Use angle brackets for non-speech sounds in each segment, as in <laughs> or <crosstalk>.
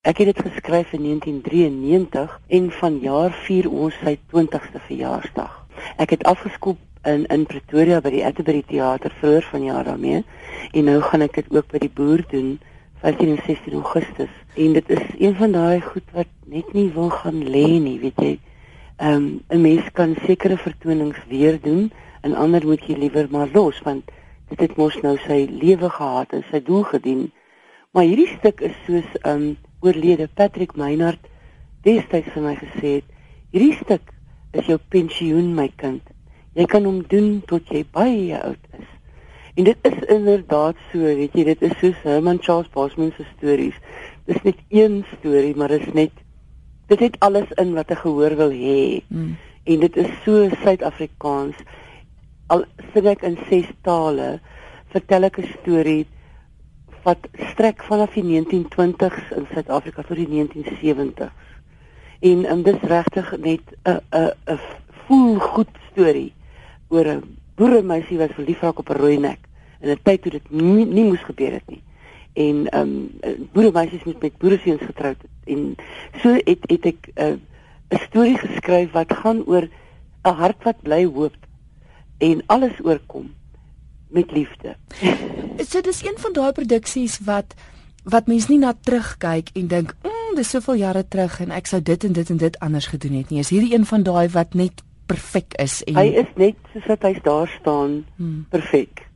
Ek het dit geskryf in 1993 en vanjaar vier ons sy 20ste verjaarsdag. Ek het afgeskop in in Pretoria by die Atterbury Theater vroeër vanjaar daarmee en nou gaan ek dit ook by die boer doen 15 en 16 Augustus. En dit is een van daai goed wat net nie wil gaan lê nie, weet jy. Ehm um, 'n mens kan sekere vertonings weer doen en ander moet jy liewer maar los want dit het mos nou sy lewe gehad en sy doel gedien. Maar hierdie stuk is soos ehm um, oorlede Patrick Meinhardt destyds vir my gesê het, hierdie stuk is jou pensioen my kind. Jy kan hom doen tot jy baie oud is. En dit is inderdaad so, weet jy, dit is soos Herman Charles Bosman se stories. Dis net een storie, maar dit is net dit het alles in wat 'n gehoor wil hê. Mm. En dit is so Suid-Afrikaans. Al sing ek in ses tale, vertel ek 'n storie wat strek vanaf die 1920s in Suid-Afrika tot die 1970s. En um, dit is regtig net 'n 'n 'n voel goed storie oor 'n boeremeisie wat verlief raak op 'n rooi nek in 'n tyd toe dit nie, nie moes gebeur het nie. En ehm um, boeremeisies moet met boereseuns getroud het. En so het het ek 'n uh, storie geskryf wat gaan oor 'n hart wat bly hoop en alles oorkom met liefde. <laughs> so dis een van daai produksies wat wat mens nie na terugkyk en dink, "Mmm, dis soveel jare terug en ek sou dit en dit en dit anders gedoen het nie." Is hierdie een van daai wat net perfek is en Hy is net soos wat hy daar staan, hmm. perfek.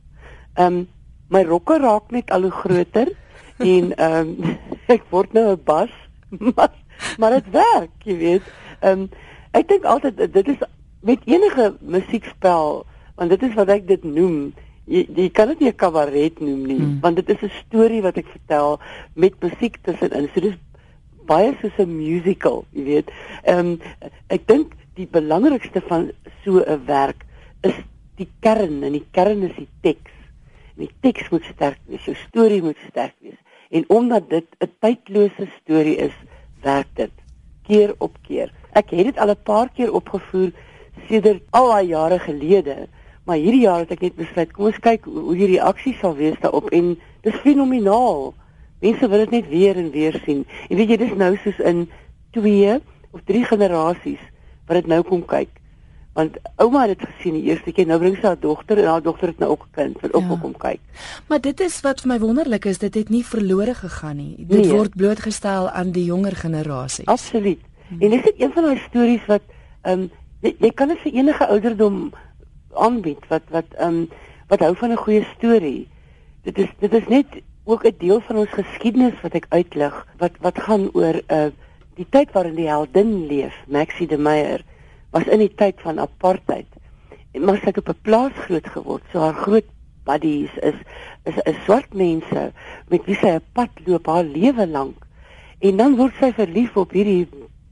Ehm um, my rokke raak net al hoe groter <laughs> en ehm um, <laughs> ek word nou 'n bas, maar maar dit werk, jy weet. Ehm um, ek dink altyd dit is met enige musiekspel want dit is wat ek dit noem jy, jy kan dit nie 'n kabaret noem nie hmm. want dit is 'n storie wat ek vertel met musiek tussenin. So dis baie soos 'n musical, jy weet. Ehm um, ek dink die belangrikste van so 'n werk is die kern en die kern is die teks. Die teks moet sterk wees, jou storie moet sterk wees. En omdat dit 'n tydlose storie is, werk dit keer op keer. Ek het dit al 'n paar keer opgevoer sedert al daai jare gelede. Maar hierdie jaar het ek net besluit, kom ons kyk hoe, hoe die reaksie sal wees daarop en dis fenomenaal. Mense wil dit net weer en weer sien. En weet jy, dis nou soos in 2 of 3 generasies wat dit nou kom kyk. Want ouma het dit gesien die eerste keer, nou bring sy haar dogter en haar dogter het nou ook 'n kind wat ook ja. kom kyk. Maar dit is wat vir my wonderlik is, dit het nie verlore gegaan nie. Dit nee. word blootgestel aan die jonger generasie. Absoluut. Hmm. En dis net een van daai stories wat ehm um, jy, jy kan dit vir enige ouderdom aanbied wat wat ehm um, wat hou van 'n goeie storie. Dit is dit is net ook 'n deel van ons geskiedenis wat ek uitlig wat wat gaan oor 'n uh, die tyd waarin die heldin leef, Maxie de Meyer, was in die tyd van apartheid. En maar sy het op 'n plaas groot geword. So haar groot buddies is is 'n swart mense met wie sy 'n pad loop haar lewe lank. En dan word sy verlief op hierdie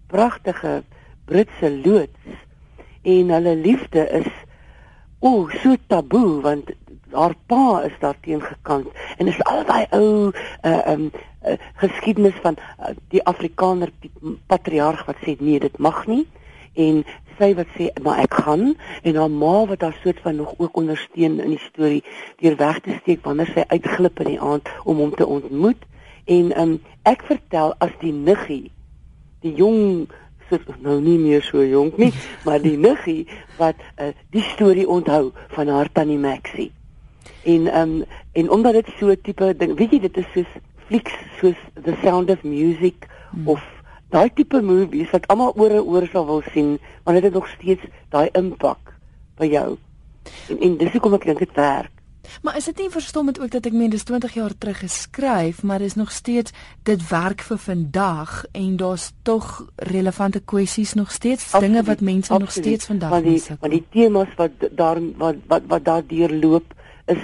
pragtige Britse loods en hulle liefde is o, so taboe want haar pa is daarteen gekant. En is al daai ou uh um uh, geskiedenis van uh, die Afrikaner die patriarg wat sê nee, dit mag nie. En sy wat sê maar ek gaan. En haar ma wat haar soort van nog ook ondersteun in die storie deur weg te steek wanneer sy uitglip in die aand om hom te ontmoet. En um ek vertel as die niggie die jong so nou nie meer so jonk nie, maar die niggie wat uh, die storie onthou van haar tannie Maxie. En ehm um, en omdat dit so tipe ding, weet jy dit is soos flieks soos The Sound of Music hmm. of daai tipe movies wat almal oor en oor sal wil sien, want dit het nog steeds daai impak by jou. En, en dis hoekom ek dink dit werk. Maar is dit nie verstommend ook dat ek meen dis 20 jaar terug geskryf, maar dis nog steeds dit werk vir vandag en daar's tog relevante kwessies nog steeds absoluut, dinge wat mense absoluut. nog steeds vandag want die want die temas wat daar wat wat wat daar deurloop is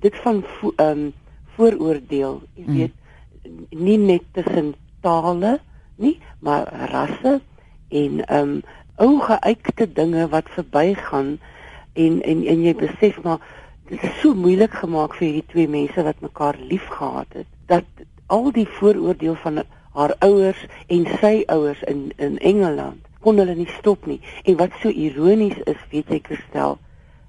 dit van ehm um, vooroordeel, jy mm. weet nie net tussen tale nie, maar rasse en ehm um, ou geuite dinge wat verbygaan en en en jy besef maar so moeilik gemaak vir hierdie twee mense wat mekaar liefgehad het dat al die vooroordeel van haar ouers en sy ouers in in Engeland kon hulle nie stop nie en wat so ironies is weet jy Christel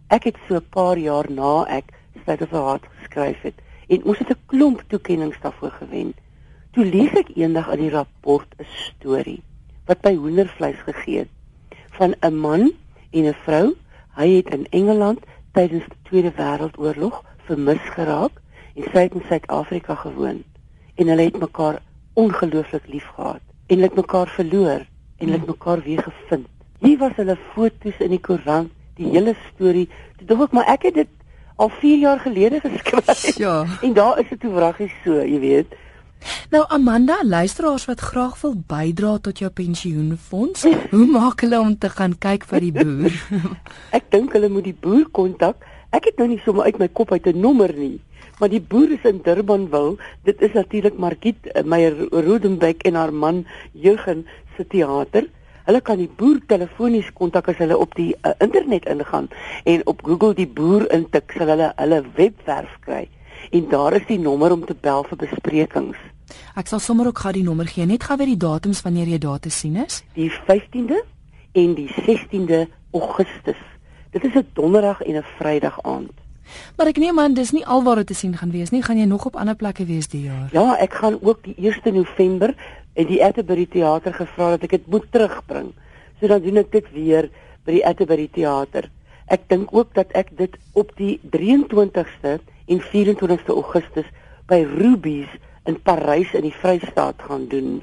ek het so 'n paar jaar na ek of the Heart geskryf het en ons het 'n klomp toekenninge daarvoor gewen Toe lees ek eendag in die rapport 'n storie wat by hoendervleis gegee het van 'n man en 'n vrou. Hy het in Engeland tydens die Tweede Wêreldoorlog vermis geraak en sy het in Suid-Afrika gewoon en hulle het mekaar ongelooflik liefgehad en hulle het mekaar verloor en hulle het mekaar weer gevind. Hier was hulle foto's in die koerant, die hele storie. Toe dink ek maar ek het dit al 4 jaar gelede geskryf. Ja. En daar is dit toe wraggies so, jy weet. Nou Amanda, luisteraars wat graag wil bydra tot jou pensioenfonds, <laughs> hoe maak hulle om te gaan kyk vir die boer? <laughs> ek dink hulle moet die boer kontak. Ek het nou nie sommer uit my kop uit 'n nommer nie, maar die boer is in Durbanville. Dit is natuurlik Margit eh, Meyer Rodenbeck en haar man Jurgen se teater. Hulle kan die boer telefonies kontak as hulle op die uh, internet ingaan en op Google die boer intik, sal hulle hulle webwerf kry en daar is die nommer om te bel vir besprekings. Ek sal sommer ook gou die nommer gee, net gou weer die datums wanneer jy daar te sien is. Die 15de en die 16de Augustus. Dit is 'n donderdag en 'n Vrydag aand. Maar ek neem aan dis nie alwaar dit te sien gaan wees nie, gaan jy nog op ander plekke wees die jaar. Ja, ek gaan ook die 1 November in die Atterbury Theater gevra dat ek dit moet terugbring. So dan doen ek dit weer by die Atterbury Theater. Ek dink ook dat ek dit op die 23ste en 24ste Augustus by Rubies in Parys in die Vrystaat gaan doen.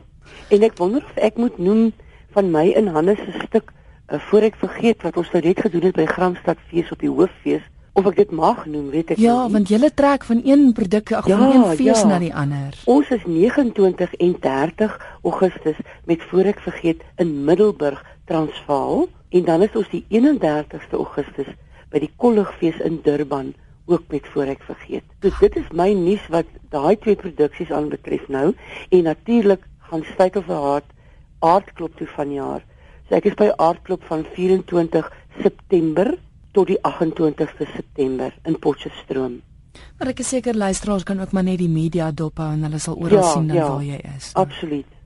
En ek wonder of ek moet noem van my in Hannes se stuk uh, voor ek vergeet wat ons nou net gedoen het by Gramstad fees op die hooffees of ek dit mag noem, weet ek Ja, nie. want jy trek van een produk ag Ja, van een fees ja. na die ander. Ons is 29 en 30 Augustus met voor ek vergeet in Middelburg, Transvaal en dan is ons die 31ste Augustus by die Kolligfees in Durban ook met voor ek vergeet. So dit is my nuus wat daai twee produksies aanbetref nou en natuurlik gaan Stykel vir Hart aardklop toe vanjaar. So ek is by aardklop van 24 September tot die 28ste September in Potchefstroom. Maar ek is seker luisteraars kan ook maar net die media dop hou en hulle sal oral Ja, sien dan ja. waar jy is. Absoluut.